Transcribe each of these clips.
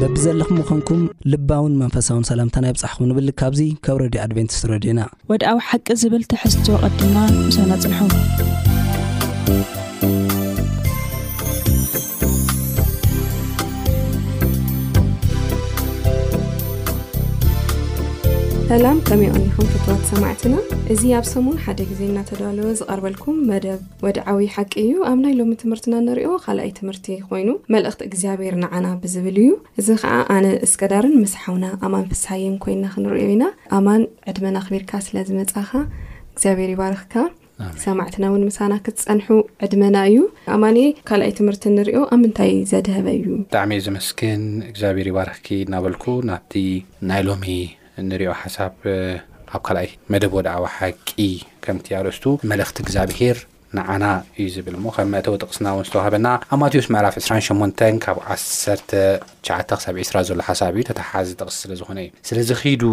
በብዘለኽሞ ኮንኩም ልባውን መንፈሳውን ሰላምታና ይብጻሕኹም ንብል ካብዚ ካብ ረድዮ ኣድቨንቲስት ረድዮና ወድኣዊ ሓቂ ዝብል ትሕዝቶ ቀድምና ምሳና ጽንሑ ሰላም ከመይ ኦኒኹም ፍትዋት ሰማዕትና እዚ ኣብ ሰሙን ሓደ ግዜ እናተዳለወ ዝቐርበልኩም መደብ ወድዓዊ ሓቂ እዩ ኣብ ናይ ሎሚ ትምህርትና ንሪኦ ካልኣይ ትምህርቲ ኮይኑ መልእኽቲ እግዚኣብሔር ንዓና ብዝብል እዩ እዚ ከዓ ኣነ እስከዳርን ምስ ሓውና ኣማን ፍስሃየን ኮይና ክንሪኦ ኢና ኣማን ዕድመን ኣኽቢርካ ስለ ዝመፃኻ እግዚኣብሔር ይባርኽካ ሰማዕትና እውን ምሳና ክትፀንሑ ዕድመና እዩ ኣማኒ ካልኣይ ትምህርቲ ንሪኦ ኣብ ምንታይ ዘድሀበ እዩ ብጣዕሚ እዩ ዘመስግን እግዚኣብሔር ይባርኽኪ እናበልኩ ናብቲ ናይ ሎሚ እንሪኦ ሓሳብ ኣብ ካልኣይ መደብ ወድዓዊ ሓቂ ከምቲ ኣርእስቱ መልእኽቲ እግዚኣብሄር ንዓና እዩ ዝብል እሞ ከም መእተዊ ጥቕስና እውን ዝተዋህበና ኣብ ማቴዎስ ምዕራፍ ዕስራን ሸሞንተን ካብ ዓሰርተ ትሽዓተ ክሳብ ዒስራ ዘሎ ሓሳብ እዩ ተተሓሓዚ ጥቕሲ ስለ ዝኾነ እዩ ስለዚ ኺዱ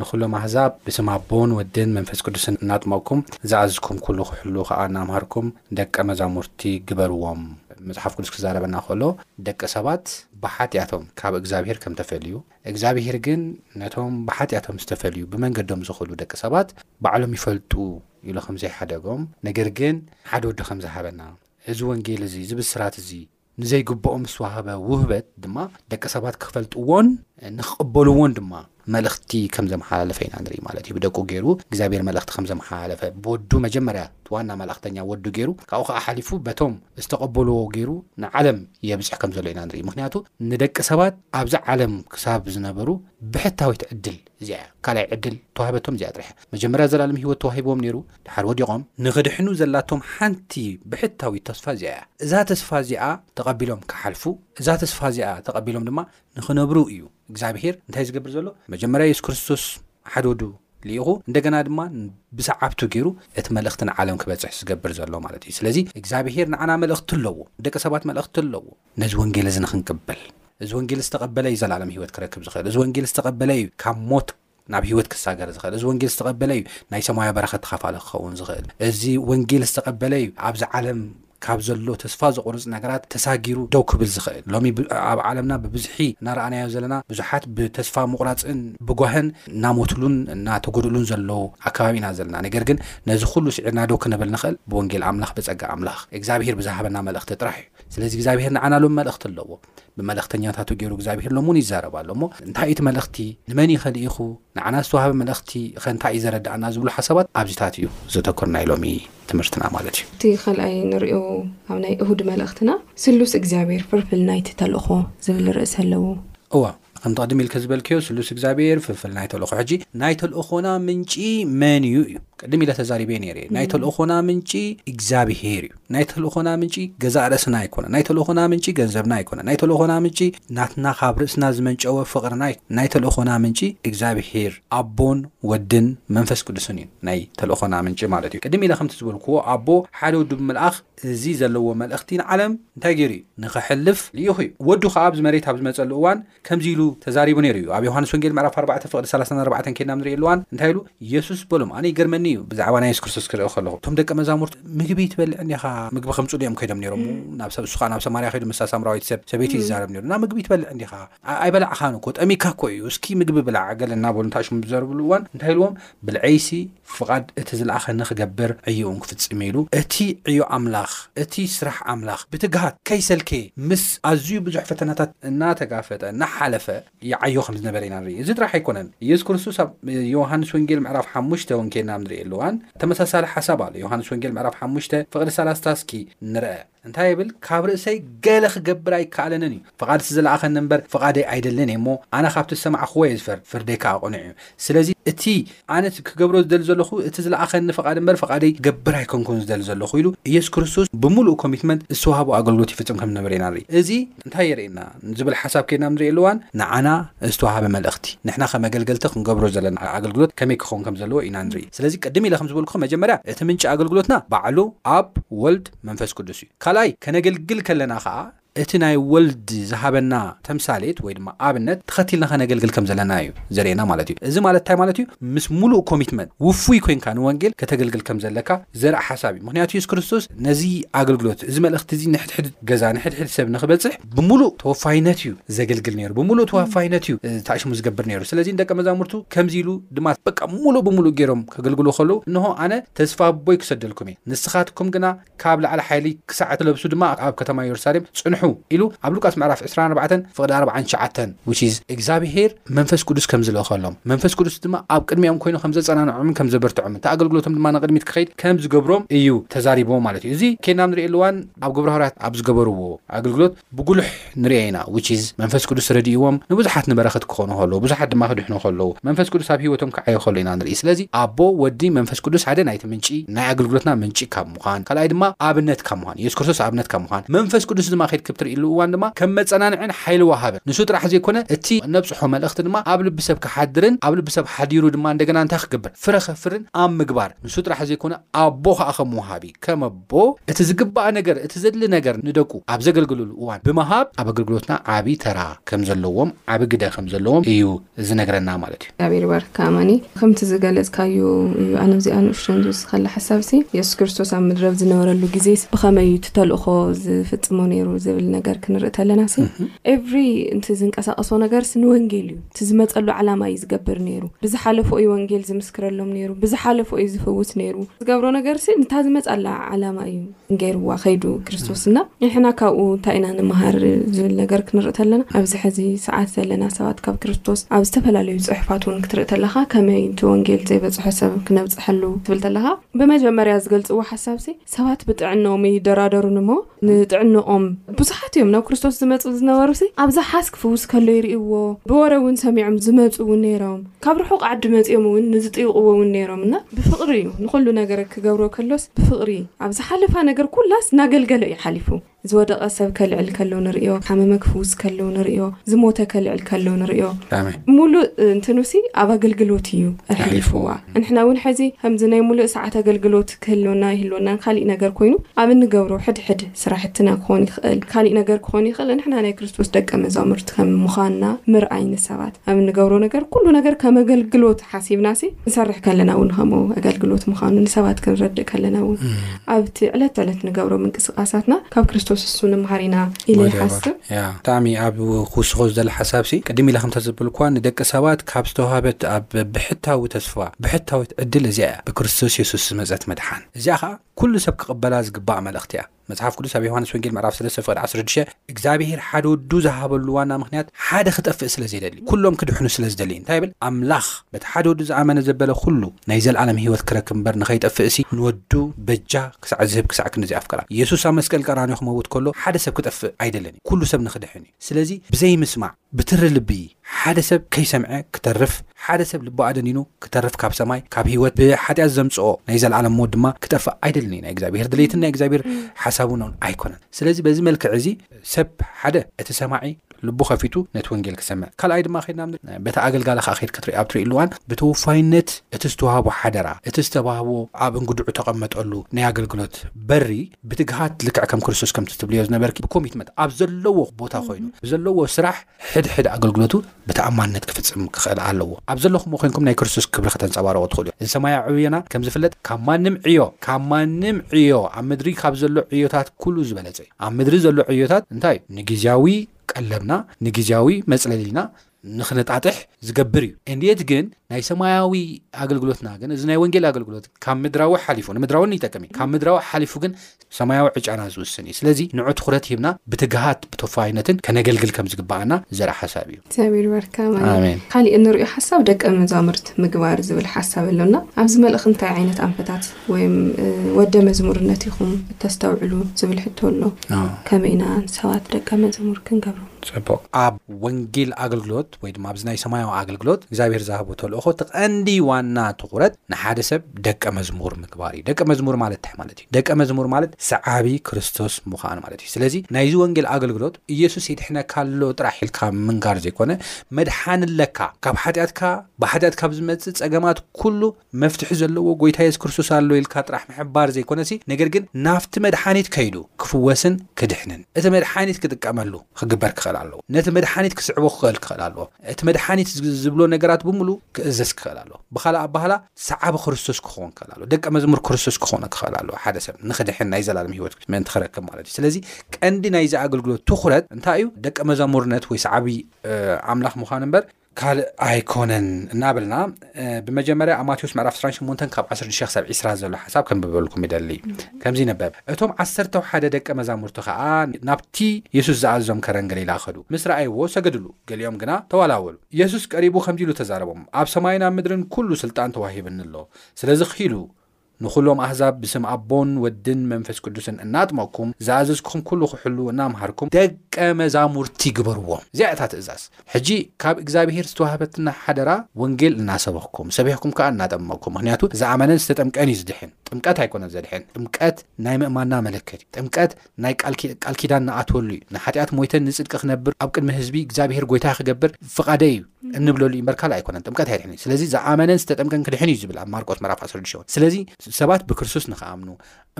ንዅሎም ኣህዛብ ብስም ኣቦን ወድን መንፈስ ቅዱስን እናጥመቕኩም ዝኣዝዝኩም ኩሉ ክሕሉ ከኣ እናምሃርኩም ደቀ መዛሙርቲ ግበርዎም መጽሓፍ ቅዱስ ክዛረበና ከሎ ደቂ ሰባት ብሓጢኣቶም ካብ እግዚኣብሄር ከም ተፈልዩ እግዝኣብሄር ግን ነቶም ብሓጢኣቶም ዝተፈልዩ ብመንገዶም ዝኸዱ ደቂ ሰባት ባዕሎም ይፈልጡ ኢሉ ከም ዘይሓደጎም ነገር ግን ሓደ ወዱ ከም ዝሃበና እዚ ወንጌል እዚ እዚ ብስራት እዚ ንዘይግብኦ ምስ ወሃበ ውህበት ድማ ደቂ ሰባት ክፈልጥዎን ንክቕበልዎን ድማ መልእኽቲ ከም ዘመሓላለፈ ኢና ንርኢ ማለት እዩ ብደቁ ገይሩ እግዚኣብሔር መልእኽቲ ከም ዘመሓላለፈ ብወዱ መጀመርያ ዋና መልእኽተኛ ወዱ ገይሩ ካብኡ ከዓ ሓሊፉ በቶም ዝተቐበልዎ ገይሩ ንዓለም የብጽሕ ከም ዘሎ ኢና ንርኢ። ምኽንያቱ ንደቂ ሰባት ኣብዛ ዓለም ክሳብ ዝነበሩ ብሕታዊት ዕድል እዚኣ እያ። ካልኣይ ዕድል ተዋህበቶም እዚኣ ጥራሕ እያ። መጀመርያ ዘላለም ህይወት ተዋሂብዎም ነይሩ ድሓር ወዲቖም። ንኽድሕኑ ዘላቶም ሓንቲ ብሕታዊት ተስፋ እዚኣ እያ። እዛ ተስፋ እዚኣ ተቐቢሎም ክሓልፉ እዛ ተስፋ እዚኣ ተቐቢሎም ድማ ንኽነብሩ እዩ እግዚኣብሄር እንታይ ዝገብር ዘሎ መጀመርያ የሱስ ክርስቶስ ሓደ ወዱ ልኢኹ እንደገና ድማ ብሰዓብቱ ጌሩ እቲ መልእኽቲ ንዓለም ክበጽሕ ዝገብር ዘሎ ማለት እዩ። ስለዚ እግዚኣብሄር ንዓና መልእኽቲ ኣለዎ። ንደቂ ሰባት መልእኽቲ ኣለዎ። ነዚ ወንጌል እዚ ንኽንቅበል እዚ ወንጌል ዝተቐበለ እዩ ዘላለም ህይወት ክረክብ ዝኽእል። እዚ ወንጌል ዝተቐበለ እዩ ካብ ሞት ናብ ህይወት ክሳገር ዝኽእል። እዚ ወንጌል ዝተቐበለ እዩ ናይ ሰማያዊ በረኸት ተኻፋሊ ክኸውን ዝኽእል። እዚ ወንጌል ዝተቐበለ እዩ ኣብዚ ዓለም ካብ ዘሎ ተስፋ ዘቑርጽ ነገራት ተሳጊሩ ደው ክብል ዝኽእል። ሎሚ ኣብ ዓለምና ብብዝሒ እናረኣናዮ ዘለና ብዙሓት ብተስፋ ምቑራጽን ብጓህን እናሞትሉን እናተጎድእሉን ዘለዉ ኣከባቢ ኢና ዘለና። ነገር ግን ነዚ ኩሉ ስዒርና ደው ክንብል ንኽእል ብወንጌል ኣምላኽ ብጸጋ ኣምላኽ እግዚኣብሄር ብዝሃበና መልእኽቲ ጥራሕ እዩ። ስለዚ እግዚኣብሄር ንዓና ሎሚ መልእኽቲ ኣለዎ። ብመልእኽተኛታቱ ገይሩ እግዚኣብሄር ሎሚ እውን ይዛረብ ኣሎ እሞ እንታይ እዩ እቲ መልእኽቲ? ንመን እዩኸ ልኢኹ? ንዓና ዝተዋህበ መልእኽቲኸ እንታይ እዩ ዘረድኣና? ዝብሉ ሓሳባት ኣብዚታት እዩ ዘተኮር ናይ ሎሚ ትምህርትና ማለት እዩ። እቲ ኻልኣይ እንርእዮ ኣብ ናይ እሁድ መልእኽትና ስሉስ እግዚኣብሔር ፍልፍል ናይቲ ተልእኾ ዝብል ርእሲ ኣለዎ። እወ ከምቲ ቅድም ኢልኪ ዝበልክዮ ስሉስ እግዚኣብሔር ፍልፍል ናይ ተልእኾ ሕጂ ናይ ተልእኾና ምንጪ መን እዩ እዩ ቅድም ኢለ ተዛሪበ ነይረ እየ ናይ ተልእኾና ምንጪ እግዚኣብሔር እዩ ናይ ተልእኾና ምንጪ ገዛእ ርእስና ኣይኮነ ናይ ተልእኾና ምንጪ ገንዘብና ኣይኮነ ናይ ተልእኾና ምንጪ ናትና ካብ ርእስና ዝመንጨወ ፍቕርና ናይ ተልእኾና ምንጪ እግዚኣብሔር ኣቦን ወድን መንፈስ ቅዱስን እዩ ናይ ተልእኾና ምንጪ ማለት እዩ። ቅድም ኢለ ከምቲ ዝበልክዎ ኣቦ ሓደ ወዱ ብምልኣኽ እዚ ዘለዎ መልእኽቲ ንዓለም እንታይ ገይሩ እዩ? ንኸሕልፍ ልኢኹ እዩ። ወዱ ከኣ ኣብዚ መሬት ኣብ ዝመጸሉ እዋን ከምዚ ኢሉ ተዛሪቡ ነይሩ እዩ። ኣብ ዮሓንስ ወንጌል ምዕራፍ ኣርባዕተ ፍቕዲ ሰላሳን ኣርባዕተን ኬድና ኣብ ንርእየሉ እዋን እንታይ ኢሉ የሱስ በሎም ኣነ ይገርመኒ እዩ ብዛዕባ ናይ የሱስ ክርስቶስ ክርኢ ከለኹ እቶም ደቀ መዛሙርቱ ምግቢ ትበልዕ እንዲኻ ምግቢ ከምጽእሉ እዮም ከይዶም ነይሮም ናብ ሰብ እሱ ከኣ ናብ ሰማርያ ከይዱ ምስታ ሳምራዊት ሰብ ሰበይቲ እዩ ዝዛረብ ነይሩ እና ምግቢ ትበልዕ እንዲኻ ኣይበላዕኻን እኮ ጠሚካ እኮ እዩ እስኪ ምግቢ ብላዕ ገለ እናበሉ እንታሽሙ ዝዘርብሉ እዋን እንታይ ኢልዎም ብልዐይሲ ፍቓድ እቲ ዝለኣኸኒ ክገብር ዕዮኡን ክፍጽም ኢሉ እቲ ዕዮ ኣምላኽ እቲ ስራሕ ኣምላኽ ብትግሃት ከይሰልከየ ምስ ኣዝዩ ብዙሕ ፈተናታት እናተጋፈጠ እናሓለፈ ይዓዮ ከም ዝነበረ ኢና ንርኢ እዚ ጥራሕ ኣይኮነን ኢየሱስ ክርስቶስ ኣብ ዮሃንስ ወንጌል ምዕራፍ ሓሙሽተ ውን ኬና ኣብ ንርእየሉ እዋን ተመሳሳሊ ሓሳብ ኣሎ ዮሃንስ ወንጌል ምዕራፍ ሓሙሽተ ፍቕዲ ሰላስታ እስኪ ንርአ እንታይ ይብል ካብ ርእሰይ ገለ ክገብር ኣይከኣለንን እዩ ፍቓድ እቲ ዝለኣኸኒ እምበር ፍቓደይ ኣይደልን እየ እሞ ኣነ ካብቲ ዝሰማዕክዎ እየ ዝፈርድ ፍርደይ ከኣ ቅኑዕ እዩ ስለዚ እቲ ኣነ ክገብሮ ዝደሊ ዘለኹ እቲ ዝለኣኸኒ ፍቓድ እምበር ፍቓደይ ክገብር ኣይኮንኩን ዝደሊ ዘለኹ ኢሉ ኢየሱስ ክርስቶስ ብምሉእ ኮሚትመንት ዝተዋህቦ ኣገልግሎት ይፍጽም ከም ዝነበረ ኢና ንርኢ እዚ እንታይ የርእየና ንዝብል ሓሳብ ከይድና ኣብ ንርእየሉ እዋን ንዓና ዝተዋህበ መልእኽቲ፣ ንሕና ከም ኣገልገልቲ ክንገብሮ ዘለና ኣገልግሎት ከመይ ክኸውን ከም ዘለዎ ኢና ንርኢ። ስለዚ ቅድም ኢለ ከም ዝበልኩኹም መጀመርያ እቲ ምንጪ ኣገልግሎትና ባዕሉ ኣብ፣ ወልድ፣ መንፈስ ቅዱስ እዩ። ካልኣይ ከነገልግል ከለና ከኣ እቲ ናይ ወልድ ዝሃበና ተምሳሌት ወይ ድማ ኣብነት ተኸቲልና ከነገልግል ከም ዘለና እዩ ዘርእየና ማለት እዩ። እዚ ማለት እንታይ ማለት እዩ ምስ ምሉእ ኮሚትመንት ውፉይ ኮይንካ ንወንጌል ከተገልግል ከም ዘለካ ዘርኢ ሓሳብ እዩ ምክንያቱ የሱስ ክርስቶስ ነዚ ኣገልግሎት እዚ መልእኽቲ እዚ ንሕድሕድ ገዛ ንሕድሕድ ሰብ ንክበፅሕ ብምሉእ ተወፋይነት እዩ ዘገልግል ነይሩ ብምሉእ ተወፋይነት እዩ ተኣሽሙ ዝገብር ነይሩ ስለዚ ንደቂ መዛሙርቱ ከምዚ ኢሉ ድማ በቃ ሙሉእ ብምሉእ ገይሮም ከገልግሉ ከለዉ እንሆ ኣነ ተስፋ ኣቦይ ክሰደልኩም እየ ንስኻትኩም ግና ካብ ላዕሊ ሓይሊ ክሳዕ እትለብሱ ድማ ኣብ ከተማ የሩሳሌም ፅንሑ ኢሉ ኣብ ሉቃስ ምዕራፍ 24 ፍቕዲ 49 እግዚኣብሄር መንፈስ ቅዱስ ከም ዝልእኸሎም፣ መንፈስ ቅዱስ ድማ ኣብ ቅድሚኦም ኮይኑ ከም ዘጸናንዖምን ከም ዘበርትዖምን፣ እቲ ኣገልግሎቶም ድማ ንቕድሚት ክኸይድ ከም ዝገብሮም እዩ ተዛሪብዎም ማለት እዩ። እዚ ኬድና ኣብ ንርእየሉ እዋን ኣብ ግብረ ሃዋርያት ኣብ ዝገበርዎ ኣገልግሎት ብጉሉሕ ንርእዮ ኢና which is መንፈስ ቅዱስ ረዲእዎም ንብዙሓት ንበረኸት ክኾኑ ከለዉ ብዙሓት ድማ ክድሕኑ ከለዉ መንፈስ ቅዱስ ኣብ ህይወቶም ክዓዩ ከሎ ኢና ንርኢ ስለዚ ኣቦ ወዲ መንፈስ ቅዱስ ሓደ ናይቲ ምንጪ ናይ ኣገልግሎትና ምንጪ ካብ ምዃን፣ ካልኣይ ድማ ኣብነት ካብ ምዃን፣ የሱስ ክርስቶስ ኣብነት ካብ ምዃን፣ መንፈስ ቅዱስ ድማ ኬድኪ ብትርእይሉ እዋን ድማ ከም መጸናንዕን ሓይሊ ወሃብን ንሱ ጥራሕ ዘይኮነ እቲ እነብጽሖ መልእኽቲ ድማ ኣብ ልቢ ሰብ ክሓድርን ኣብ ልቢ ሰብ ሓዲሩ ድማ እንደገና እንታይ ክገብር ፍረ ከፍርን ኣብ ምግባር ንሱ ጥራሕ ዘይኮነ ኣቦ ከኣ ከም ወሃቢ ከም ኣቦ እቲ ዝግባእ ነገር እቲ ዘድሊ ነገር ንደቁ ኣብ ዘገልግልሉ እዋን ብምሃብ ኣብ ኣገልግሎትና ዓቢ ተራ ከም ዘለዎም ዓቢ ግደ ከም ዘለዎም እዩ ዝነግረና ማለት እዩ። እግዚኣብሔር ይባርክካ ኣማኒ ከምቲ ዝገለጽካዮ እዩ ኣነ ኣብዚኣ ንእሽተን ዝውስኸላ ሓሳብሲ የሱስ ክርስቶስ ኣብ ምድረ ኣብ ዝነበረሉ ግዜስ ብኸመይ እዩ እቲ ተልእኾ ዝፍጽሞ ነይሩ ዝብል ነገር ክንርኢ ተለናሲ ኤቭሪ እንቲ ዝንቀሳቀሶ ነገርስ ንወንጌል እዩ እቲ ዝመጸሉ ዓላማ እዩ ዝገብር ነይሩ ብዝሓለፎ እዩ ወንጌል ዝምስክረሎም ነይሩ ብዝሓለፎ እዩ ዝፍውስ ነይሩ ዝገብሮ ነገርሲ ንታ ዝመጻላ ዓላማ እዩ ገይርዋ ከይዱ ክርስቶስ እና ንሕና ካብኡ እንታይ ኢና ንመሃር ዝብል ነገር ክንርኢ ተለና ኣብዚ ሕዚ ሰዓት ዘለና ሰባት ካብ ክርስቶስ ኣብ ዝተፈላለዩ ጽሑፋት እውን ክትርኢ ተለኻ ከመይ እቲ ወንጌል ዘይበጽሖ ሰብ ክነብጽሐሉ ትብል ተለኻ ብመጀመርያ ዝገልጽዎ ሓሳብሲ ሰባት ብጥዕንኦም ይደራደሩን እሞ ንጥዕንኦም ብዙሓት እዮም ናብ ክርስቶስ ዝመጽኡ ዝነበሩሲ ኣብዛ ሓስ ክፍውስ ከሎ ይርእዎ ብወረ እውን ሰሚዖም ዝመጽኡ እውን ነይሮም ካብ ርሑቕ ዓዲ መጺኦም እውን ንዝጥይቕዎ እውን ነይሮም እና ብፍቕሪ እዩ ንኹሉ ነገር ክገብሮ ከሎስ ብፍቕሪ ኣብ ዝሓለፋ ነገር ኩላስ ናገልገለ እዩ ሓሊፉ ዝወደቐ ሰብ ከልዕል ከሎ ንርእዮ ዝሓመመ ክፍውስ ከሎ ንርእዮ ዝሞተ ከልዕል ከሎ ንርእዮ ኣሜን ሙሉእ እንትኑሲ ኣብ ኣገልግሎት እዩ ኣሕሊፍዋ ኣሕሊፍዋ። ንሕና እውን ሕዚ ከምዚ ናይ ሙሉእ ሰዓት ኣገልግሎት ክህልወና ኣይህልወናን ካሊእ ነገር ኮይኑ ኣብ እንገብሮ ሕድሕድ ስራሕትና ክኾን ይኽእል፣ ካሊእ ነገር ክኾን ይኽእል፣ ንሕና ናይ ክርስቶስ ደቀ መዛሙርቲ ከም ምዃንና ምርኣይ ንሰባት ኣብ እንገብሮ ነገር ኩሉ ነገር ከም ኣገልግሎት ሓሲብናሲ ክንሰርሕ ከለና እውን ከምኡ ኣገልግሎት ምዃኑ ንሰባት ክንረድእ ከለና እውን ኣብቲ ዕለት ተዕለት ንገብሮ ምንቅስቃሳትና ካብ ክርስቶስ እሱ ንምሃር ኢና ኢለ ይሓስብ። ብጣዕሚ ኣብ ክውስኾ ዝደለ ሓሳብሲ ቅድም ኢለ ከምታ ዘበልኩዋ ንደቂ ሰባት ካብ ዝተዋሃበት ኣብ ብሕታዊ ተስፋ ብሕታዊት ዕድል እዚኣ እያ ብክርስቶስ የሱስ ዝመፀት መድሓን እዚኣ ከዓ ኩሉ ሰብ ክቕበላ ዝግባእ መልእኽቲ እያ። መጽሓፍ ቅዱስ ኣብ ዮሃንስ ወንጌል ምዕራፍ ሰለስተ ፍቕዲ ዓሰርተ ሽዱሽተ እግዚኣብሄር ሓደ ወዱ ዝሃበሉ ዋና ምኽንያት ሓደ ክጠፍእ ስለ ዘይደሊ ኩሎም ክድሕኑ ስለ ዝደሊ እንታይ ይብል ኣምላኽ በቲ ሓደ ወዱ ዝኣመነ ዘበለ ኩሉ ናይ ዘልኣለም ህይወት ክረክብ እምበር ንኸይጠፍእሲ ንወዱ በጃ ክሳዕ ዝህብ ክሳዕ ክንድዚ ኣፍቀራ ኢየሱስ ኣብ መስቀል ቀራንዮ ክመውት ከሎ ሓደ ሰብ ክጠፍእ ኣይደለን እዩ ኩሉ ሰብ ንኽድሕን እዩ ስለዚ ብዘይምስማዕ ብትሪ ልቢ ሓደ ሰብ ከይሰምዐ ክተርፍ ሓደ ሰብ ልቡ ኣደኒኑ ክተርፍ ካብ ሰማይ ካብ ህይወት ብሓጢኣት ዘምጽኦ ናይ ዘለዓለም ሞት ድማ ክጠፍእ ኣይደልን እዩ ናይ እግዚኣብሄር ድሌትን ናይ እግዚኣብሄር ሓሳቡን እውን ኣይኮነን ስለዚ በዚ መልክዕ እዚ ሰብ ሓደ እቲ ሰማዒ ልቡ ከፊቱ ነቲ ወንጌል ክሰምዕ ካልኣይ ድማ ከድና በቲ ኣገልጋሊ ከዓ ከድ ክትርኢ ኣብ ትርእሉ እዋን ብተወፋይነት እቲ ዝተዋህቦ ሓደራ እቲ ዝተባህቦ ኣብ እንግድዑ ተቐመጠሉ ናይ ኣገልግሎት በሪ ብትግሃት ልክዕ ከም ክርስቶስ ከምቲ ትብልዮ ዝነበርኪ ብኮሚትመንት ኣብ ዘለዎ ቦታ ኮይኑ ብዘለዎ ስራሕ ሕድ ሕድ ኣገልግሎቱ ብተኣማንነት ክፍፅም ክኽእል ኣለዎ። ኣብ ዘለኹሞ ኮይንኩም ናይ ክርስቶስ ክብሪ ከተንፀባርቑ ትኽእሉ ኢኹም። እዚ ሰማያዊ ዕዮና ከም ዝፍለጥ ካብ ማንም ዕዮ ካብ ማንም ዕዮ ኣብ ምድሪ ካብ ዘሎ ዕዮታት ኩሉ ዝበለፀ እዩ። ኣብ ምድሪ ዘሎ ዕዮታት እንታይ እዩ? ንጊዚያዊ ቀለብና ንጊዚያዊ መፅለሊና ንክነጣጥሕ ዝገብር እዩ እንዴት ግን ናይ ሰማያዊ ኣገልግሎትና ግን እዚ ናይ ወንጌል ኣገልግሎት ካብ ምድራዊ ሓሊፉ ንምድራዊ ይጠቅም እዩ ካብ ምድራዊ ሓሊፉ ግን ሰማያዊ ዕጫና ዝውስን እዩ ስለዚ ንዑ ትኩረት ሂብና ብትግሃት ብተፋይነትን ከነገልግል ከም ዝግባኣና ዘርኢ ሓሳብ እዩ እግዚኣብሔር ይባርካ ኣሜን ካሊእ እንሪኦ ሓሳብ ደቀ መዛሙርት ምግባር ዝብል ሓሳብ ኣሎና ኣብዚ መልእኽ እንታይ ዓይነት ኣንፈታት ወይም ወደ መዝሙርነት ኢኹም እተስተውዕሉ ዝብል ሕቶ ኣሎ። ከመይ ኢና ንሰባት ደቀ መዘሙር ክንገብሮም? ጽቡቕ። ኣብ ወንጌል ኣገልግሎት ወይ ድማ ኣብዚ ናይ ሰማያዊ ኣገልግሎት እግዚኣብሄር ዝሃቦ ተልእኾ እቲ ቀንዲ ዋና ትኹረት ንሓደ ሰብ ደቀ መዝሙር ምግባር እዩ። ደቀ መዝሙር ማለት እንታይ ማለት እዩ? ደቀ መዝሙር ማለት ሰዓቢ ክርስቶስ ምዃን ማለት እዩ። ስለዚ ናይዚ ወንጌል ኣገልግሎት ኢየሱስ የድሕነካ ኣሎ ጥራሕ ኢልካ ምንጋር ዘይኮነ መድሓኒ ኣለካ ካብ ሓጢኣትካ ብሓጢኣት ካብ ዝመጽእ ጸገማት ኩሉ መፍትሒ ዘለዎ ጎይታ የሱስ ክርስቶስ ኣሎ ኢልካ ጥራሕ ምሕባር ዘይኮነሲ ነገር ግን ናብቲ መድሓኒት ከይዱ ክፍወስን ክድሕንን እቲ መድሓኒት ክጥቀመሉ ክግበር ክኽእል ኣለዎ ነቲ መድሓኒት ክስዕቦ ክኽእል ክኽእል ኣለዎ እቲ መድሓኒት ዝብሎ ነገራት ብምሉ ክእዘዝ ክኽእል ኣለዎ ብኻልእ ኣባህላ ሰዓቢ ክርስቶስ ክኾን ክኽእል ኣለዎ ደቀ መዝሙር ክርስቶስ ክኾነ ክኽእል ኣለዎ ሓደ ሰብ ንክድሕን ናይ ዘላለም ህይወት ምእንቲ ክረክብ ማለት እዩ ስለዚ ቀንዲ ናይዚ ኣገልግሎት ትኹረት እንታይ እዩ ደቀ መዛሙርነት ወይ ሰዓቢ ኣምላኽ ምዃን እምበር ካልእ ኣይኮነን እናበልና ብመጀመርያ ኣብ ማቴዎስ ምዕራፍ 28 ካብ 16 ክሳብ 20 ዘሎ ሓሳብ ከምብበልኩም ይደሊ ከምዚ ይነበብ እቶም ዓሰርተ ሓደ ደቀ መዛሙርቲ ከዓ ናብቲ የሱስ ዝኣዞም ከረን ገሊላ ከዱ ምስ ረኣይዎ ሰገድሉ ገሊኦም ግና ተዋላወሉ የሱስ ቀሪቡ ከምዚ ኢሉ ተዛረቦም ኣብ ሰማይን ኣብ ምድርን ኩሉ ስልጣን ተዋሂብኒ ኣሎ ስለዚ ክኢሉ ንዅሎም ኣህዛብ ብስም ኣቦን ወድን መንፈስ ቅዱስን እናኣጥመቕኩም፣ ዝኣዘዝኩኹም ኵሉ ኺሕልዉ እናመሃርኩም፣ ደቀ መዛሙርቲ ግበርዎም። እዚኣ እታ ትእዛዝ። ሕጂ ካብ እግዚኣብሄር ዝተዋህበትና ሓደራ፣ ወንጌል እናሰበኽኩም፣ ሰቢኽኩም ከኣ እናጠመቕኩም፣ ምኽንያቱ ዝኣመነን ዝተጠምቀን እዩ ዝድሕን፣ ጥምቀት ኣይኰነን ዘድሕን፣ ጥምቀት ናይ ምእማንና መለከት እዩ። ጥምቀት ናይ ቃል ኪዳን ንኣትወሉ እዩ። ንሓጢኣት ሞይተ ንጽድቂ ክነብር ኣብ ቅድሚ ህዝቢ እግዚኣብሄር ጎይታይ ክገብር ፍቓደይ እዩ እንብለሉ እዩ እምበር ካልእ ኣይኮነን። ጥምቀት ኣየድሕን እዩ። ስለዚ ዝኣመነን ዝተጠምቀን ክድሕን እዩ ዝብል ኣብ ማርቆስ ምዕራፍ ዓሰርተ ሽዱሽተ እውን። ስለዚ ሰባት ብክርስቶስ ንክኣምኑ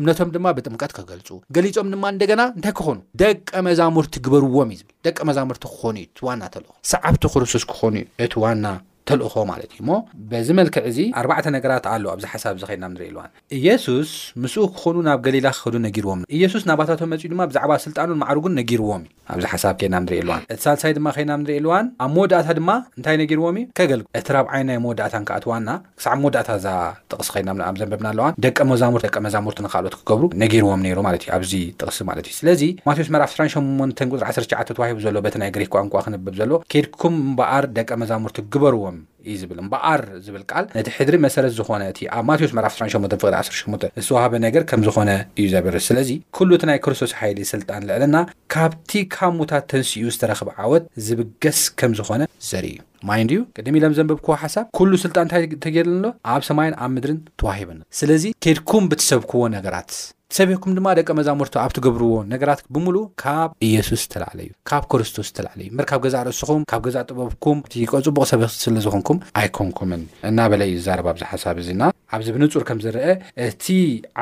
እምነቶም ድማ ብጥምቀት ክገልጹ ገሊጾም ድማ እንደገና እንታይ ክኾኑ ደቀ መዛሙርቲ ግበርዎም እዩ ዝብል። ደቀ መዛሙርቲ ክኾኑ እዩ እቲ ዋና ተልእኾ። ሰዓብቲ ክርስቶስ ክኾኑ እዩ እቲ ዋና ተልእኾ ማለት እዩ እሞ በዚ መልክዕ እዚ ኣርባዕተ ነገራት ኣሎ ኣብዚ ሓሳብ እዚ ከድና ንርኢ ኣሎና ኢየሱስ ምስኡ ክኾኑ ናብ ገሊላ ክኸዱ ነጊርዎም ኢየሱስ ናባታቶም መጺኡ ድማ ብዛዕባ ስልጣኑን ማዕርጉን ነጊርዎም እዩ ኣብዚ ሓሳብ ከድና ንርኢ ኣሎና እቲ ሳልሳይ ድማ ከድና ንርኢ ኣሎና ኣብ መወዳእታ ድማ እንታይ ነጊርዎም እዩ ከገልግሉ እቲ ራብዓይን ናይ መወዳእታን ከኣ እቲ ዋና ክሳዕ መወዳእታ እዛ ጥቕሲ ከይድና ምንኣም ዘንበብና ኣለዋን ደቀ መዛሙርት ደቀ መዛሙርት ንካልኦት ክገብሩ ነጊርዎም ነይሩ ማለት እዩ ኣብዚ ጥቕሲ ማለት እዩ ስለዚ ማቴዎስ ምዕራፍ 28 ቁፅሪ 19 ተዋሂቡ ዘሎ በቲ ናይ ግሪክ ቋንቋ ክንብብ ዘሎ ኬድኩም እምበኣር ደቀ መዛሙርት ግበርዎም እዩ ዝብል እምበኣር ዝብል ቃል ነቲ ሕድሪ መሰረት ዝኾነ እቲ ኣብ ማቴዎስ ምዕራፍ 28 ፍቅዲ 18 ዝተዋህበ ነገር ከም ዝኾነ እዩ ዘብርህ ስለዚ ኩሉ እቲ ናይ ክርስቶስ ሓይሊ ስልጣን ልዕልና ካብቲ ካብ ሙታት ተንሲኡ ዝተረኽበ ዓወት ዝብገስ ከም ዝኾነ ዘርኢ እዩ ማይንድ ዩ ቅድም ኢለ ዘንበብክዎ ሓሳብ ኩሉ ስልጣን እንታይ ተጌርልና ኣሎ ኣብ ሰማይን ኣብ ምድርን ተዋሂበና ስለዚ ኬድኩም ብትሰብክዎ ነገራት ሰቢኩም ድማ ደቀ መዛሙርቱ ኣብ ትገብርዎ ነገራት ብምሉኡ ካብ ኢየሱስ ተላዕለዩ ካብ ክርስቶስ ተላዕለዩ ምር ካብ ገዛእ ርእስኹም ካብ ገዛእ ጥበብኩም እቲ ጽቡቕ ሰበኽቲ ስለ ዝኾንኩም ኣይኮንኩምን እናበለ እዩ ዝዛረብ ኣብዚ ሓሳብ እዚ እና ኣብዚ ብንጹር ከም ዝርአ እቲ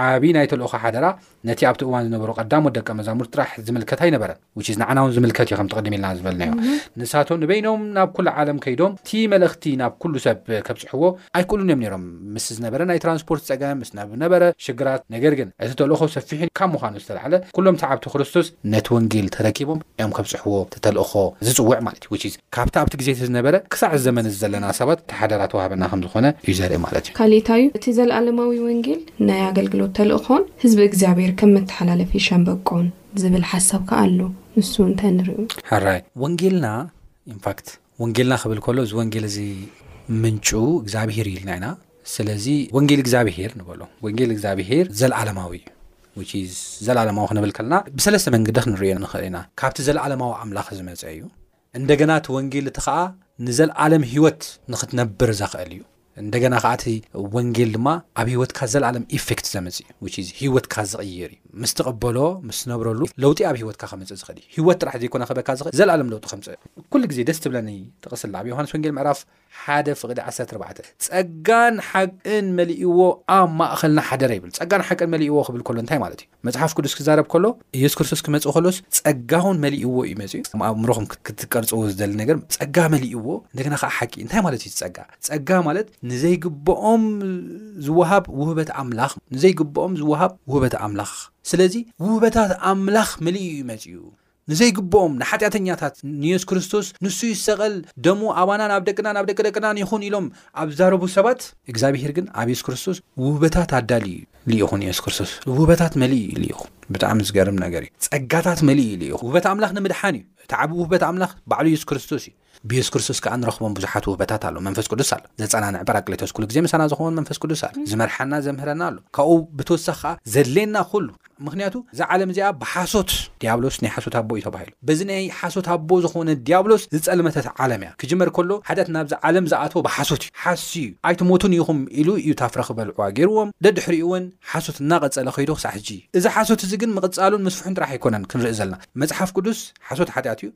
ዓቢ ናይ ተልእኾ ሓደራ ነቲ ኣብቲ እዋን ዝነበሩ ቀዳሞት ደቀ መዛሙርት ጥራሕ ዝምልከት ኣይነበረን which is ንዓና እውን ዝምልከት እዩ ከምቲ ቅድም ኢልና ዝበልናዮ ንሳቶም ንበይኖም ናብ ኩሉ ዓለም ከይዶም እቲ መልእኽቲ ናብ ኩሉ ሰብ ከብጽሕዎ ኣይክእሉን እዮም ነይሮም ምስ ዝነበረ ናይ ትራንስፖርት ጸገም ምስ ዝነበረ ሽግራት ነገር ግን እቲ ተልእኾ ሰፊሕ ካብ ምዃኑ ዝተላዕለ ኩሎም ሰዓብቲ ክርስቶስ ነቲ ወንጌል ተረኪቦም እዮም ከብጽሕዎ እቲ ተልእኾ ዝጽውዕ ማለት እዩ which is ካብቲ ኣብቲ ግዜቲ ዝነበረ ክሳዕ እዚ ዘመንዚ ዘለና ሰባት እቲ ሓደራ ተዋህበና ከም ዝኾነ እዩ ዘርኢ ማለት እዩ። ካልእታዩ እቲ ዘለኣለማዊ ወንጌል ናይ ኣገልግሎት ተልእኾን ህዝቢ እግዚኣብሔር ከም መተሓላለፊ ሸምበቆን ዝብል ሓሳብ ከኣ ኣሎ ንሱ እንታይ ንርእዩ። ሕራይ ወንጌልና in fact ወንጌልና ክብል ከሎ እዚ ወንጌል እዚ ምንጩ እግዚኣብሔር እዩ ኢልና ኢና። ስለዚ ወንጌል እግዚኣብሄር ንበሎ ወንጌል እግዚኣብሄር ዘለዓለማዊ እዩ which is ዘለዓለማዊ ክንብል ከለና ብሰለስተ መንገዲ ክንርእዮ ንኽእል ኢና ካብቲ ዘለዓለማዊ ኣምላኽ ዝመፀ እዩ እንደገና እቲ ወንጌል እቲ ከዓ ንዘለዓለም ህይወት ንክትነብር ዘኽእል እዩ እንደገና ከዓ እቲ ወንጌል ድማ ኣብ ህይወትካ ዘለዓለም ኢፌክት ዘምፅ እዩ which is ህይወትካ ዝቕይር እዩ ምስ ትቕበሎ ምስ ትነብረሉ ለውጢ ኣብ ህይወትካ ከምፅእ ዝኽእል እዩ ህይወት ጥራሕ ዘይኮነ ክበካ ዝኽእል ዘለዓለም ለውጢ ከምፅእ ኩሉ ግዜ ደስ ትብለኒ ጥቕስላ ኣብ ዮሃንስ ወንጌል ምዕራፍ ሓደ ፍቕዲ ዓሰርተ ኣርባዕተ ጸጋን ሓቅን መሊእዎ ኣብ ማእኸልና ሓደረ ይብል። ጸጋን ሓቅን መሊእዎ ክብል ከሎ እንታይ ማለት እዩ? መጽሓፍ ቅዱስ ክዛረብ ከሎ ኢየሱስ ክርስቶስ ክመጽእ ከሎስ ጸጋውን መሊእዎ እዩ መጽኡ። ኣብ ኣእምሮኹም ክትቀርጽዎ ዝደሊ ነገር ጸጋ መሊእዎ እንደገና ከዓ ሓቂ እንታይ ማለት እዩ? ጸጋ ጸጋ ማለት ንዘይግብኦም ዝወሃብ ውህበት ኣምላኽ ንዘይግብኦም ዝወሃብ ውህበት ኣምላኽ ስለዚ ውህበታት ኣምላኽ መሊኡ እዩ መጽኡ። ንዘይግብኦም ንሓጢኣተኛታት ንየሱስ ክርስቶስ ንሱ ይሰቐል ደሙ ኣባናን ኣብ ደቅናን ኣብ ደቂ ደቅናን ይኹን ኢሎም ኣብ ዝዛረቡ ሰባት፣ እግዚኣብሄር ግን ኣብ የሱስ ክርስቶስ ውህበታት ኣዳልዩ እዩ ልኢኹ ንየሱስ ክርስቶስ ውህበታት መሊኡ እዩ ልኢኹ ብጣዕሚ ዝገርም ነገር እዩ ጸጋታት መሊኡ እዩ ልኢኹ ውህበት ኣምላኽ ንምድሓን እዩ እቲ ዓቢ ውህበት ኣምላኽ ባዕሉ የሱስ ክርስቶስ እዩ። ብየሱስ ክርስቶስ ከኣ ንረኽቦም ብዙሓት ውህበታት ኣሎ። መንፈስ ቅዱስ ኣሎ። ዘጸናንዕ ጰራቅሊጦስ ኩሉ ግዜ ምሳና ዝኸውን መንፈስ ቅዱስ ኣሎ። ዝመርሓና ዘምህረና ኣሎ። ካብኡ ብተወሳኺ ከኣ ዘድልየና ኩሉ ምኽንያቱ እዛ ዓለም እዚኣ ብሓሶት ድያብሎስ ናይ ሓሶት ኣቦ እዩ ተባሂሉ። በዚ ናይ ሓሶት ኣቦ ዝኾነ ድያብሎስ ዝጸልመተት ዓለም እያ። ክጅመር ከሎ ሓጢኣት ናብዛ ዓለም ዝኣተወ ብሓሶት እዩ። ሓስዩ እዩ። ኣይትሞቱን ኢኹም ኢሉ እዩ ታፍረ ክበልዕዋ ገይርዎም። ደድሕሪኡ እውን ሓሶት እናቐጸለ ከይዱ ክሳዕ ሕጂ እዩ። እዚ ሓሶት እዚ ግን ምቕጻሉን ምስፍሑን ጥራሕ ኣይኮነን ክንርኢ ዘለና። መጽሓፍ ቅዱስ ሓሶት ሓጢኣት እዩ።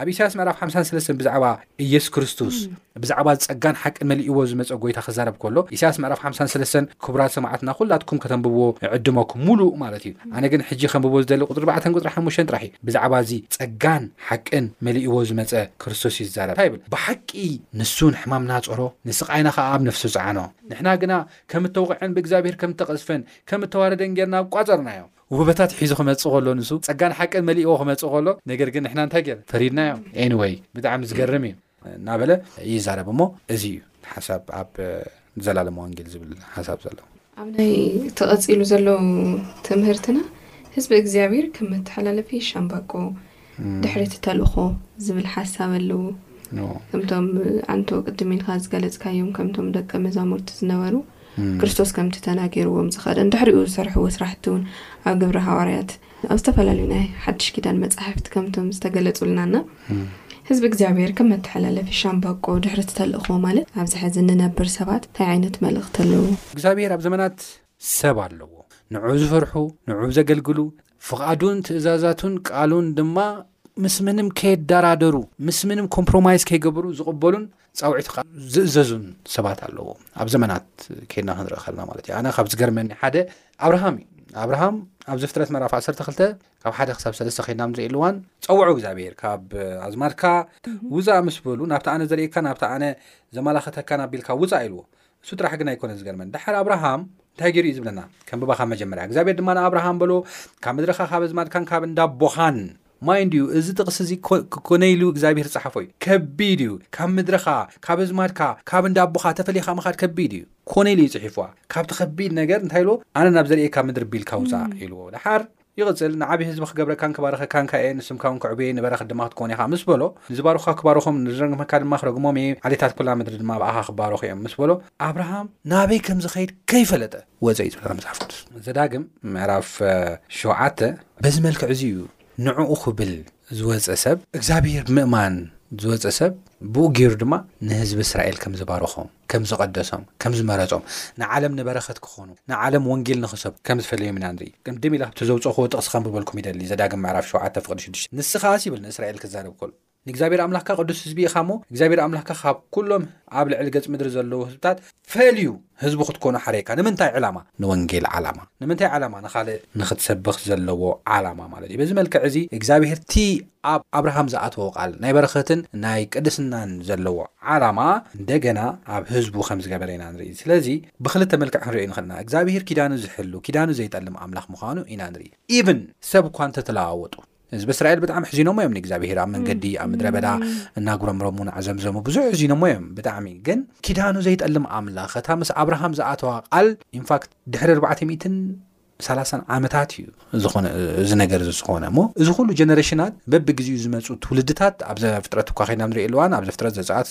ኣብ ኢሳያስ ምዕራፍ ሓምሳን ሰለስተን ብዛዕባ ኢየሱስ ክርስቶስ ብዛዕባ ጸጋን ሓቅን መሊእዎ ዝመጸ ጐይታ ክዛረብ ከሎ ኢሳያስ ምዕራፍ ሓምሳን ሰለስተን ክቡራት ሰማዕትና ዅላትኩም ከተንብብዎ እዕድመኩም ምሉእ ማለት እዩ ኣነ ግን ሕጂ ከንብቦ ዝደሊ ቁጥሪ ኣርባዕተን ቁጥሪ ሓሙሽተን ጥራሕ እዩ ብዛዕባ እዚ ጸጋን ሓቅን መሊእዎ ዝመጸ ክርስቶስ እዩ ዝዛረብ እንታይ ይብል ብሓቂ ንሱ ንሕማምና ጸሮ ንስቓይና ከኣ ኣብ ነፍሱ ጸዓኖ ንሕና ግና ከም እተውቕዐን ብእግዚኣብሔር ከም እተቐዝፈን ከም እተዋረደን ጌርና ቋጸርናዮ ውህበታት ሒዙ ክመጽእ ከሎ ንሱ ጸጋን ሓቅን መሊእዎ ክመጽእ ከሎ ነገር ግን ንሕና እንታይ ጌርና ፈሪድናዮ ኤኒወይ ብጣዕሚ ዝገርም እዩ እናበለ ይዛረብ እሞ እዚ እዩ ሓሳብ ኣብ ዘላለም ወንጌል ዝብል ሓሳብ ዘለዎ ኣብ ናይ ተቐጺሉ ዘሎ ትምህርትና ህዝቢ እግዚኣብሔር ከም መተሓላለፊ ሻምባቆ ድሕሪ እቲ ተልእኾ ዝብል ሓሳብ ኣለዎ። ከምቶም ኣንቶ ቅድም ኢልካ ዝገለጽካዮም ከምቶም ደቀ መዛሙርቲ ዝነበሩ ክርስቶስ ከምቲ ተናጊርዎም ዝኸደ እንድሕሪኡ ዝሰርሕዎ ስራሕቲ እውን ኣብ ግብረ ሃዋርያት ኣብ ዝተፈላለዩ ናይ ሓድሽ ኪዳን መጻሕፍቲ ከምቶም ዝተገለጹልናና ህዝቢ እግዚኣብሔር ከም መተሓላለፊ ሻምባቆ ድሕሪ እቲ ተልእኾ ማለት ኣብዚ ሕዚ እንነብር ሰባት እንታይ ዓይነት መልእኽቲ ኣለዎ? እግዚኣብሔር ኣብ ዘመናት ሰብ ኣለዎ። ንዕኡ ዝፈርሑ፣ ንዕኡ ዘገልግሉ፣ ፍቓዱን ትእዛዛቱን ቃሉን ድማ ምስ ምንም ከየደራደሩ ምስ ምንም ኮምፕሮማይዝ ከይገበሩ ዝቕበሉን ፃውዒት ከ ዝእዘዙን ሰባት ኣለዎ ኣብ ዘመናት ከድና ክንርኢ ከልና ማለት እዩ ኣነ ካብ ዝገርመኒ ሓደ ኣብርሃም እዩ ኣብርሃም ኣብዚ ፍጥረት መራፍ 12 ካብ ሓደ ክሳብ ሰለስተ ከድና ንርኢ ኣለዋን ፀውዑ እግዚኣብሄር ካብ ኣዝማድካ ውፃእ ምስ በሉ ናብቲ ኣነ ዘርእካ ናብቲ ኣነ ዘመላኸተካ ናቢልካ ውፃእ ኢልዎ እሱ ጥራሕ ግን ኣይኮነን ዝገርመን ዳሓር ኣብርሃም እንታይ ገይሩ እዩ ዝብለና ከንብባ ካብ መጀመርያ እግዚኣብሔር ድማ ንኣብርሃም በሎ ካብ ምድርኻ ካብ ኣዝማድካን ካብ እንዳቦኻን ማይ እንድዩ እዚ ጥቕሲ እዚ ኮነ ኢሉ እግዚኣብሔር ዝፀሓፎ እዩ ከቢድ እዩ ካብ ምድርኻ ካብ ኣዝማድካ ካብ እንዳቦኻ ተፈሊኻ ምኻድ ከቢድ እዩ ኮነ ኢሉ እዩ ፅሒፍዋ ካብቲ ከቢድ ነገር እንታይ ኢልዎ ኣነ ናብ ዘርእየካ ምድሪ ቢልካ ውፃእ ኢልዎ ዳሓር ይቕጽል፣ ንዓቢ ህዝቢ ክገብረካን ክባርኸካን ከኣ እየ፣ ንስምካ ውን ከዕቡዮ እየ፣ ንበረኸት ድማ ክትከውን ኢኻ ምስ በሎ፣ ንዝባርኹኻ ክባርኾም፣ ንዝረግመካ ድማ ክረግሞም እየ፣ ዓሌታት ኵላ ምድሪ ድማ ብኣኻ ክባረኹ እዮም ምስ በሎ፣ ኣብርሃም ናበይ ከም ዝኸይድ ከይፈለጠ ወጸ እዩ ዝብለና መጽሓፍ ቅዱስ። ዘዳግም ምዕራፍ ሸውዓተ በዚ መልክዕ እዚ እዩ፣ ንዕኡ ክብል ዝወጸ ሰብ፣ እግዚኣብሄር ብምእማን ዝወጸ ሰብ፣ ብኡ ገይሩ ድማ ንህዝቢ እስራኤል ከም ዝባረኾም፣ ከም ዝቐደሶም፣ ከም ዝመረጾም፣ ንዓለም ንበረኸት ክኾኑ፣ ንዓለም ወንጌል ንኽሰብኩ ከም ዝፈለዮም ኢና ንርኢ። ቅድም ኢለ ኣብቲ ዘውጸእክዎ ጥቕሲ ከንብበልኩም ይደሊ፣ ዘዳግም ምዕራፍ ሸውዓተ ፍቕዲ ሽዱሽተ። ንሱ ኸኣስ ይብል ንእስራኤል ክዛረብ ከሎ፣ ንእግዚኣብሄር ኣምላኽካ ቅዱስ ህዝቢ ኢኻ እሞ፣ እግዚኣብሄር ኣምላኽካ ካብ ኩሎም ኣብ ልዕሊ ገጽ ምድሪ ዘለዉ ህዝብታት ፈልዩ ህዝቡ ክትኮኑ ሓርየካ። ንምንታይ ዕላማ? ንወንጌል ዓላማ። ንምንታይ ዓላማ? ንኻልእ ንኽትሰብኽ ዘለዎ ዓላማ ማለት እዩ። በዚ መልክዕ እዚ እግዚኣብሄር እቲ ኣብ ኣብርሃም ዝኣተዎ ቃል ናይ በረኸትን ናይ ቅድስናን ዘለዎ ዓላማ እንደገና ኣብ ህዝቡ ከም ዝገበረ ኢና ንርኢ። ስለዚ ብኽልተ መልክዕ ክንርእዮ ንኽእል ኢና፣ እግዝኣብሄር ኪዳኑ ዝሕሉ፣ ኪዳኑ ዘይጠልም ኣምላኽ ምዃኑ ኢና ንርኢ። ኢቭን ሰብ እኳ እንተ ተለዋወጡ። ህዝቢ እስራኤል ብጣዕሚ ሕዚኖሞ እዮም ንእግዝኣብሄር ኣብ መንገዲ ኣብ ምድረ በዳ እናጉረምረሙ እውን ኣዘምዘሙ ብዙሕ ሕዚኖሞ እዮም ብጣዕሚ ግን ኪዳኑ ዘይጠልም ኣምላኽ እታ ምስ ኣብርሃም ዝኣተዋ ቃል ኢንፋክት ድሕሪ ኣርባዕተ ሚእትን ሰላሳን ዓመታት እዩ ዝኾነ እዚ ነገር እዚ ዝኾነ እሞ እዚ ኩሉ ጀነሬሽናት በብግዜኡ ዝመፁ ትውልድታት ኣብ ዘፍጥረት እኳ ከይና ንርኢ ኣለዋን ኣብ ዘፍጥረት ዘፀኣት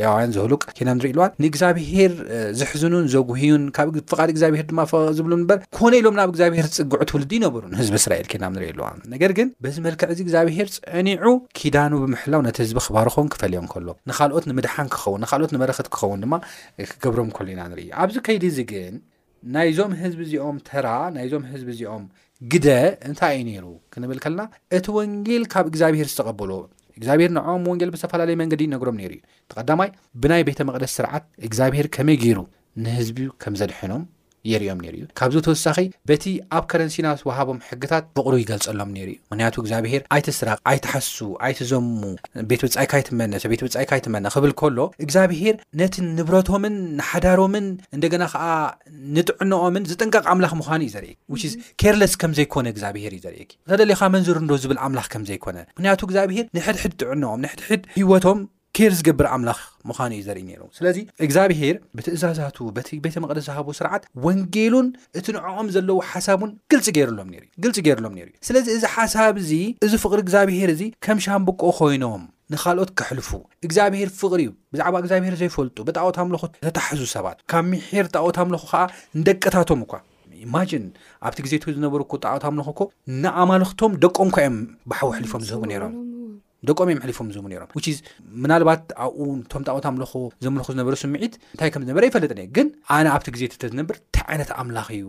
ሌዋውያን ዘህሉቅ ከይና ንርኢ ኣለዋን ንእግዚኣብሄር ዝሕዝኑን ዘጉህዩን ካብ ፍቓድ እግዚኣብሄር ድማ ፈቐቕ ዝብሉን እምበር ኮነ ኢሎም ናብ እግዚኣብሄር ዝፅግዑ ትውልዲ ይነበሩን ህዝቢ እስራኤል ከይና ንርኢ ኣለዋ ነገር ግን በዚ መልክዕ እዚ እግዚኣብሄር ፀኒዑ ኪዳኑ ብምሕላው ነቲ ህዝቢ ክባርኾን ክፈልዮን ከሎ ንካልኦት ንምድሓን ክኸውን ንካልኦት ንበረኸት ክኸውን ድማ ክገብሮም ከሎ ኢና ንርኢ ኣብዚ ከይዲ እዚ ግን ናይዞም ህዝቢ እዚኦም ተራ፣ ናይዞም ህዝቢ እዚኦም ግደ እንታይ እዩ ነይሩ ክንብል ከልና እቲ ወንጌል ካብ እግዚኣብሄር ዝተቐበሎ እግዚኣብሄር ንዖም ወንጌል ብዝተፈላለየ መንገዲ ይነግሮም ነይሩ እዩ እቲ ቀዳማይ ብናይ ቤተ መቕደስ ስርዓት እግዚኣብሄር ከመይ ገይሩ ንህዝቢ ከም ዘድሐኖም የርኦም ነይሩ እዩ ካብዚ ተወሳኺ በቲ ኣብ ከረንሲና ዝወሃቦም ሕግታት ፍቕሩ ይገልጸሎም ነይሩ እዩ ምክንያቱ እግዚኣብሄር ኣይትስራቅ ኣይትሓሱ ኣይትዘሙ ቤት ብጻይካ ይትመነ ሰቤት ብጻይካ ይትመነ ክብል ከሎ እግዚኣብሄር ነቲ ንብረቶምን ንሓዳሮምን እንደገና ከዓ ንጥዕንኦምን ዝጥንቀቕ ኣምላኽ ምዃኑ እዩ ዘርእኪ ስ ኬርለስ ከም ዘይኮነ እግዚኣብሄር እዩ ዘርእኪ ተደሊኻ መንዝር እንዶ ዝብል ኣምላኽ ከም ዘይኮነ ምክንያቱ እግዚኣብሄር ንሕድሕድ ጥዕንኦም ንሕድሕድ ሂወቶም ኬር ዝገብር ኣምላኽ ምዃኑ እዩ ዘርኢ ነይሩ ስለዚ እግዚኣብሄር ብትእዛዛቱ በቲ ቤተ መቅደስ ዝሃቦ ስርዓት ወንጌሉን እቲ ንዕኦም ዘለዉ ሓሳቡን ግልፂ ገይሩሎም ሩ ግልፂ ገይሩሎም ነይሩ እዩ ስለዚ እዚ ሓሳብ እዚ እዚ ፍቅሪ እግዚኣብሄር እዚ ከም ሻምብቆ ኮይኖም ንኻልኦት ከሕልፉ። እግዚኣብሄር ፍቕሪ እዩ። ብዛዕባ እግዚኣብሄር ዘይፈልጡ፣ ብጣኦት ኣምልኾ ዝተታሕዙ ሰባት፣ ካብ ምሒር ጣኦት ኣምልኾ ኸኣ ንደቅታቶም እኳ ኢማጅን ኣብቲ ግዜ እቲ ዝነበሩ እኮ ጣዖት ኣምልኾ እኮ ንኣማልኽቶም ደቆም ኳ እዮም ብሓዊ ሕሊፎም ዝህቡ ነይሮም ደቆም እዮም ሕሊፎም ዝህቡ ነይሮም ዊች ምናልባት ኣብኡ እቶም ጣዖት ኣምልኾ ዘምልኹ ዝነበረ ስምዒት እንታይ ከም ዝነበረ ይፈልጥ እ ግን ኣነ ኣብቲ ግዜ እቲ ተዝነብር እንታይ ዓይነት ኣምላኽ እዩ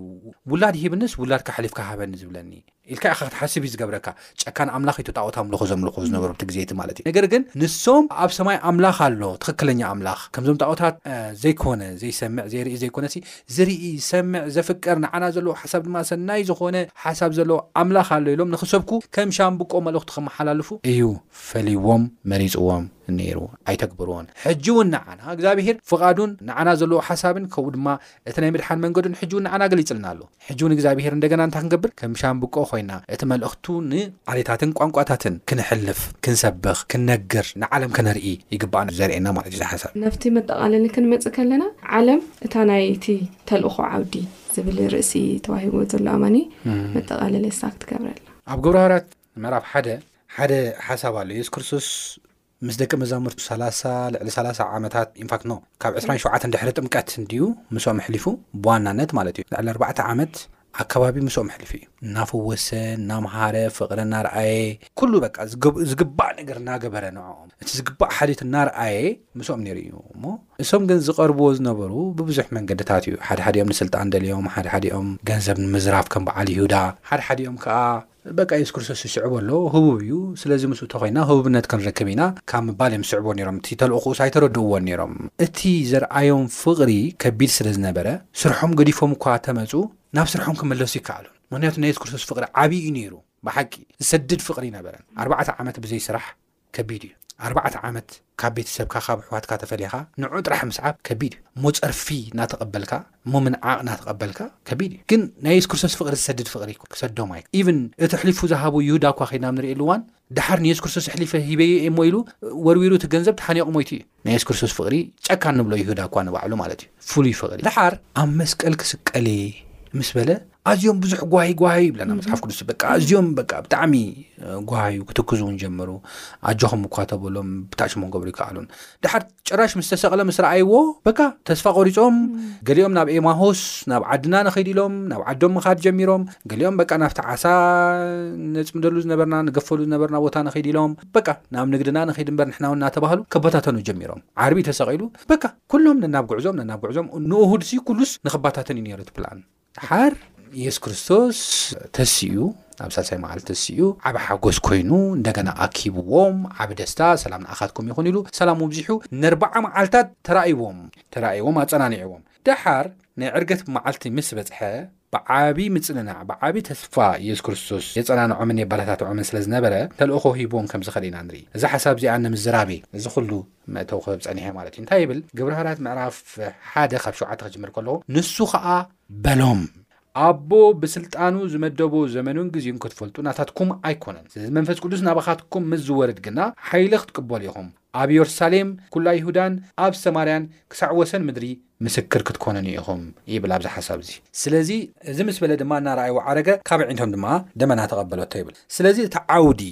ውላድ ሂብንስ ውላድካ ሕሊፍካ ሃበኒ ዝብለኒ ኢልካ ኢኻ ክትሓስብ እዩ ዝገብረካ። ጨካን ኣምላኽ እዩ እቲ ጣኦት ኣምልኾ ዘምልኹ ዝነበሩ ኣብቲ ግዜ እቲ ማለት እዩ። ነገር ግን ንሶም ኣብ ሰማይ ኣምላኽ ኣሎ ትኽክለኛ ኣምላኽ ከምዞም ጣኦታት ዘይኮነ ዘይሰምዕ ዘይርኢ ዘይኮነሲ ዝርኢ ዝሰምዕ ዘፍቅር ንዓና ዘለዎ ሓሳብ ድማ ሰናይ ዝኾነ ሓሳብ ዘለዎ ኣምላኽ ኣሎ ኢሎም ንኽሰብኩ ከም ሻምብቆ መልእኽቱ ከመሓላልፉ እዩ ፈሊዎም መሪጽዎም ነይሩ ኣይተግብርዎን። ሕጂ ውን ንዓና እግዛብሄር ፍቓዱን ንዓና ዘለዎ ሓሳብን ከምኡ ድማ እቲ ናይ ምድሓን መንገዱ ንሕጂውን ንዓና ገሊጽልና ኣሎ። ሕጂውን እግዚኣብሄር እንደገና እንታይ ክንገብር ከም ሻምብቆ ኮይና እቲ መልእኽቱ ን ዓሌታትን ቋንቋታትን ክነሕልፍ ክንሰብኽ ክንነግር ንዓለም ከነርኢ ይግብኣና እዩ ዘርእየና ማለት እዩ እዚ ሓሳብ። ናብቲ መጠቓለሊ ክንመጽእ ከለና ዓለም እታ ናይ እቲ ተልእኾ ዓውዲ ዝብል ርእሲ ተዋሂብዎ ዘሎ ኣማኒ መጠቓለሊ ሳክት ገብረላ። ኣብ ግብረ ሃዋርያት ምዕራፍ ሓደ ሓደ ሓሳብ ኣሎ የሱስ ክርስቶስ ምስ ደቂ መዛሙርቱ ሰላሳ ልዕሊ ሰላሳ ዓመታት ኢንፋክት ኖ ካብ ዕስራን ሸውዓተን ድሕሪ ጥምቀት እንድዩ ምስኦም ኣሕሊፉ ብዋናነት ማለት እዩ ልዕሊ ኣርባዕተ ዓመት ኣከባቢ ምስኦም ኣሕሊፉ እዩ እናፈወሰ እናምሃረ ፍቕሪ እናርኣየ ኩሉ በቃ ዝግባእ ነገር እናገበረ ንዕኦም እቲ ዝግባእ ሓልዮት እናርኣየ ምስኦም ነይሩ እዩ እሞ እሶም ግን ዝቐርብዎ ዝነበሩ ብብዙሕ መንገድታት እዩ ሓድሓዲኦም ንስልጣን ደልዮም ሓድሓዲኦም ገንዘብ ንምዝራፍ ከም በዓል ይሁዳ ሓድሓዲኦም ከዓ በቃ የሱስ ክርስቶስ ይስዕቦ ኣሎ ህቡብ እዩ ስለዚ ምስኡ ተኾይና ህቡብነት ክንረክብ ኢና ካብ ምባል እዮም ዝስዕብዎ ነይሮም እቲ ተልእኾኡስ ኣይተረድእዎን ነይሮም እቲ ዘርኣዮም ፍቕሪ ከቢድ ስለ ዝነበረ ስርሖም ገዲፎም እኳ ተመጹ ናብ ስርሖም ክምለሱ ይከኣሉን ምኽንያቱ ናይ የሱስ ክርስቶስ ፍቕሪ ዓብዪ እዩ ነይሩ ብሓቂ ዝሰድድ ፍቕሪ ነበረን ኣርባዕተ ዓመት ብዘይ ስራሕ ከቢድ እዩ ኣርባዕተ ዓመት ካብ ቤተሰብካ ካብ ኣሕዋትካ ተፈሊኻ ንዑ ጥራሕ ምስዓብ ከቢድ እዩ እሞ ጸርፊ ናተቀበልካ እሞ ምንዓቅ ናተቀበልካ ከቢድ እዩ ግን ናይ የሱስ ክርስቶስ ፍቅሪ ዝሰድድ ፍቅሪ እዩ ክሰዶም ኣይ ኢቭን እቲ ኣሕሊፉ ዝሃቦ ይሁዳ እኳ ከይድና ኣብ ንርእየሉ እዋን ደሓር ንየሱስ ክርስቶስ ኣሕሊፈ ሂበዮ እየ እሞ ኢሉ ወርዊሩ እቲ ገንዘብ ተሓኒቁ ሞይቱ እዩ ናይ የሱስ ክርስቶስ ፍቕሪ ጨካን ንብሎ ይሁዳ እኳ ንባዕሉ ማለት እዩ ፍሉይ ፍቕሪ ደሓር ኣብ መስቀል ክስቀል እየ ምስ በለ ኣዝዮም ብዙሕ ጓሂ ጓሃዩ ይብለና መፅሓፍ ቅዱስ በቃ ኣዝዮም በቃ ብጣዕሚ ጓሃዩ ክትክዙ እውን ጀመሩ ኣጆኹም እኳ ተበሎም ብታሽሞ ክገብሩ ይከኣሉን ደሓር ጭራሽ ምስ ተሰቕለ ምስ ረኣይዎ በቃ ተስፋ ቆሪፆም ገሊኦም ናብ ኤማሆስ ናብ ዓድና ንኸይድ ኢሎም ናብ ዓዶም ምኻድ ጀሚሮም ገሊኦም በቃ ናብቲ ዓሳ ነፅምደሉ ዝነበርና ንገፈሉ ዝነበርና ቦታ ንኸይድ ኢሎም በቃ ናብ ንግድና ንኺድ እምበር ንሕና ውን እናተባህሉ ክበታተኑ ጀሚሮም። ዓርቢ ተሰቒሉ በቃ ኩሎም ነናብ ጉዕዞም ነናብ ጉዕዞም ንእሁድሲ ኩሉስ ንኽበታተን እዩ ነይሩ እቲ ፕላን። ደሓር ኢየሱስ ክርስቶስ ተሲኡ፣ ኣብ ሳልሳይ መዓልቲ ተሲኡ፣ ዓቢ ሓጎስ ኮይኑ እንደገና ኣኪብዎም፣ ዓቢ ደስታ፣ ሰላም ንኣኻትኩም ይኹን ኢሉ ሰላም ኣብዚሑ ነርብዓ መዓልታት ተራእይዎም፣ ተራእይዎም ኣጸናኒዕዎም። ደሓር ናይ ዕርገት መዓልቲ ምስ በጽሐ፣ ብዓቢ ምጽንናዕ፣ ብዓቢ ተስፋ የሱስ ክርስቶስ የጸናንዖምን የበረታትዖምን ስለ ዝነበረ፣ ተልእኾ ሂቡዎም ከም ዝኸደ ኢና ንርኢ። እዛ ሓሳብ እዚኣ ንምዝራብ እየ እዚ ኹሉ መእተዊ ክህብ ጸኒሐ ማለት እዩ። እንታይ ይብል? ግብረ ሃዋርያት ምዕራፍ ሓደ ካብ ሸውዓተ ክጅምር ከሎ፣ ንሱ ኸኣ በሎም፣ ኣቦ ብስልጣኑ ዝመደቦ ዘመኑን ግዜኡን ክትፈልጡ ናታትኩም ኣይኮነን፣ ስለዚ መንፈስ ቅዱስ ናባኻትኩም ምስ ዝወርድ ግና ሓይሊ ክትቅበሉ ኢኹም፣ ኣብ ዮርሳሌም፣ ኵላ ይሁዳን ኣብ ሰማርያን ክሳዕ ወሰን ምድሪ ምስክር ክትኰኑኒ ኢኹም ይብል ኣብዚ ሓሳብ እዚ። ስለዚ እዚ ምስ በለ ድማ እናረኣይዎ ዓረገ፣ ካብ ኣዒንቶም ድማ ደመና ተቐበለቶ ይብል። ስለዚ እቲ ዓውዲ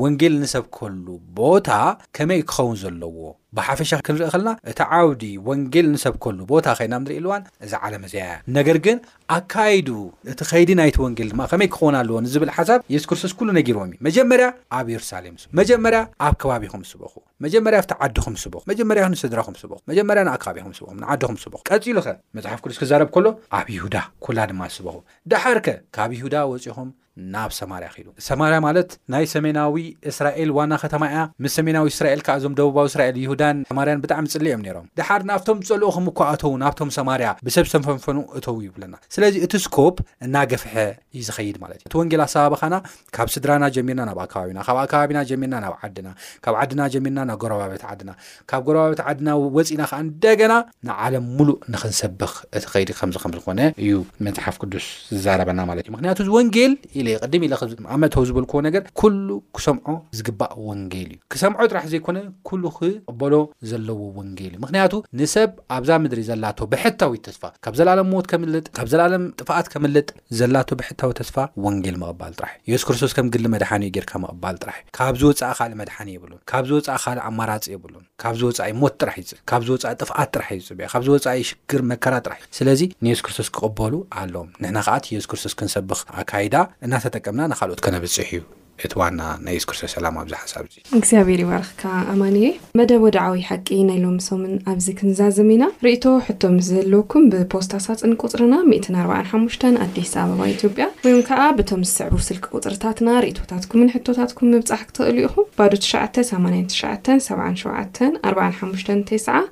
ወንጌል እንሰብከሉ ቦታ ከመይ እዩ ክኸውን ዘለዎ? ብሓፈሻ ክንርኢ ከለና እቲ ዓውዲ ወንጌል እንሰብከሉ ቦታ ዄይና ንርእየሉ እዋን እዛ ዓለም እዚኣ እያ። ነገር ግን ኣካይዱ እቲ ከይዲ ናይቲ ወንጌል ድማ ከመይ ክኸውን ኣለዎ ንዝብል ሓሳብ የሱስ ክርስቶስ ኩሉ ነጊርዎም እዩ። መጀመርያ ኣብ የሩሳሌም ስበኹ፣ መጀመርያ ኣብ ከባቢኹም ስበኹ፣ መጀመርያ ኣብቲ ዓድኹም ስበኹ፣ መጀመርያ ንስድራኹም ስበኹ፣ መጀመርያ ንኣካቢኹም ስበኹም፣ ንዓድኹም ስበኹ፣ ቀጺሉ ከ መጽሓፍ ቅዱስ ክዛረብ ከሎ ኣብ ይሁዳ ኩላ ድማ ስበኹ፣ ደሓር ከ ካብ ይሁዳ ወጺኹም ናብ ሰማርያ ኺዱ። ሰማርያ ማለት ናይ ሰሜናዊ እስራኤል ዋና ኸተማ እያ። ምስ ሰሜናዊ እስራኤል ከኣ እዞም ደቡባዊ እስራኤል ይሁዳን ሰማርያን ብጣዕሚ ጽልእ እዮም ነይሮም። ደሓር ናብቶም ዝጸልኡኹም እኳ ኣተዉ ናብቶም ሰማርያ ብሰብ ዝተፈንፈኑ እተዉ ይብለና። ስለዚ እቲ ስኮፕ እናገፍሐ እዩ ዝኸይድ ማለት እዩ። እቲ ወንጌል ኣሰባብኻና ካብ ስድራና ጀሚርና ናብ ኣከባቢና ካብ ኣከባቢና ጀሚርና ናብ ዓድና ካብ ዓድና ጀሚርና ናብ ጎረባብቲ ዓድና ካብ ጎረባብቲ ዓድና ወጺእና ከኣ እንደገና ንዓለም ሙሉእ ንኽንሰብኽ እቲ ከይዲ ከምዚ ከም ዝኾነ እዩ መጽሓፍ ቅዱስ ዝዛረበና ማለት እዩ። ምክንያቱ እዚ ወንጌል ኢለ ቅድም ኢለ ኣብ መእተዊ ዝበልክዎ ነገር ኩሉ ክሰምዖ ዝግባእ ወንጌል እዩ። ክሰምዖ ጥራሕ ዘይኮነ ኩሉ ክቕበሎ ዘለዎ ወንጌል እዩ። ምክንያቱ ንሰብ ኣብዛ ምድሪ ዘላቶ ብሕታዊት ተስፋ ካብ ዘላለም ሞት ከምልጥ ካብ ዘላለም ጥፍኣት ከምልጥ ዘላቶ ብሕታዊ ተስፋ ወንጌል ምቕባል ጥራሕ እዩ። የሱስ ክርስቶስ ከም ግሊ መድሓኒኡ ጌርካ ምቕባል ጥራሕ እዩ። ካብዚ ወጻኢ ካልእ መድሓኒ የብሉን። ካብዚ ወጻኢ ካልእ ኣማራጺ የብሉን። ካብዚ ወጻኢ ሞት ጥራሕ እዩ ዝጽበያ። ካብዚ ወጻኢ ጥፍኣት ጥራሕ እዩ ዝጽበያ። ካብዚ ወጻኢ ሽግር መከራ ጥራሕ እዩ። ስለዚ ንየሱስ ክርስቶስ ክቕበሉ ኣለዎም። ንሕና ከኣ እቲ የሱስ ክርስቶስ ክንሰብኽ ኣካይዳ እናተጠቀምና ንኻልኦት ከነብጽሕ እዩ። እቲ ዋና ናይ የሱስ ክርስቶስ ሰላም ኣብዚ ሓሳብ እዚ። እግዚኣብሔር ይባርኽካ ኣማንየ መደብ ወድዓዊ ሓቂ ናይ ሎሚ ሰሙን ኣብዚ ክንዛዝም ኢና ሪኢቶ ሕቶ ምስ ዝህልወኩም ብፖስታ ሳጽን ቁጽርና ሚእትን ኣርባዓን ሓሙሽተን ኣዲስ ኣበባ ኢትዮጵያ ወይም ከኣ ብቶም ዝስዕቡ ስልኪ ቁጽርታትና ሪኢቶታትኩምን ሕቶታትኩም ምብጻሕ ክትክእሉ ኢኹም ባዶ ትሽዓተ ሰማንያን ትሽዓተን ሰብዓን ሸውዓተን ኣርብዓን ሓሙሽተን ቴስዓ